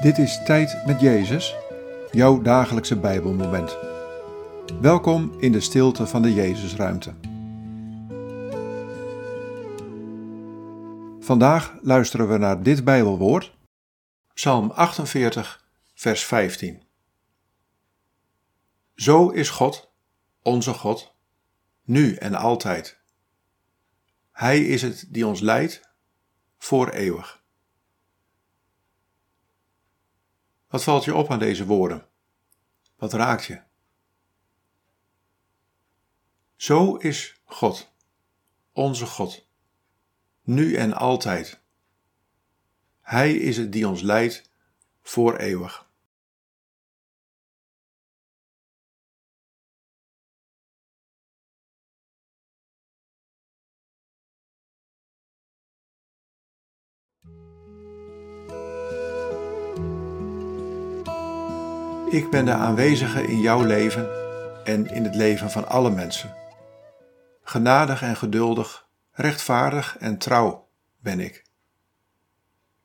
Dit is Tijd met Jezus, jouw dagelijkse Bijbelmoment. Welkom in de stilte van de Jezusruimte. Vandaag luisteren we naar dit Bijbelwoord, Psalm 48, vers 15. Zo is God, onze God, nu en altijd. Hij is het die ons leidt voor eeuwig. Wat valt je op aan deze woorden? Wat raakt je? Zo is God, onze God, nu en altijd. Hij is het die ons leidt voor eeuwig. Ik ben de aanwezige in jouw leven en in het leven van alle mensen. Genadig en geduldig, rechtvaardig en trouw ben ik.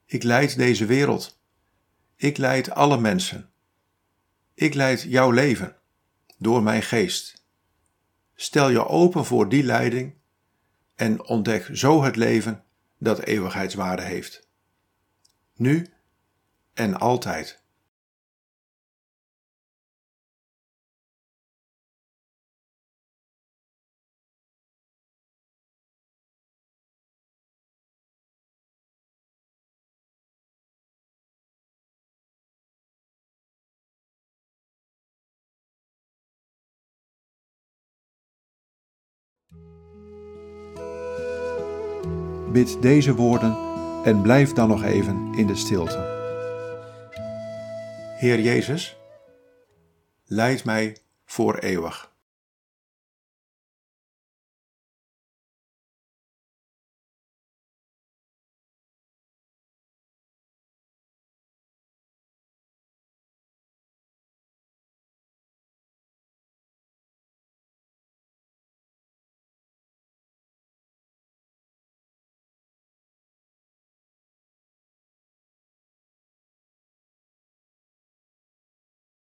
Ik leid deze wereld. Ik leid alle mensen. Ik leid jouw leven door mijn geest. Stel je open voor die leiding en ontdek zo het leven dat eeuwigheidswaarde heeft. Nu en altijd. Bid deze woorden en blijf dan nog even in de stilte. Heer Jezus, leid mij voor eeuwig.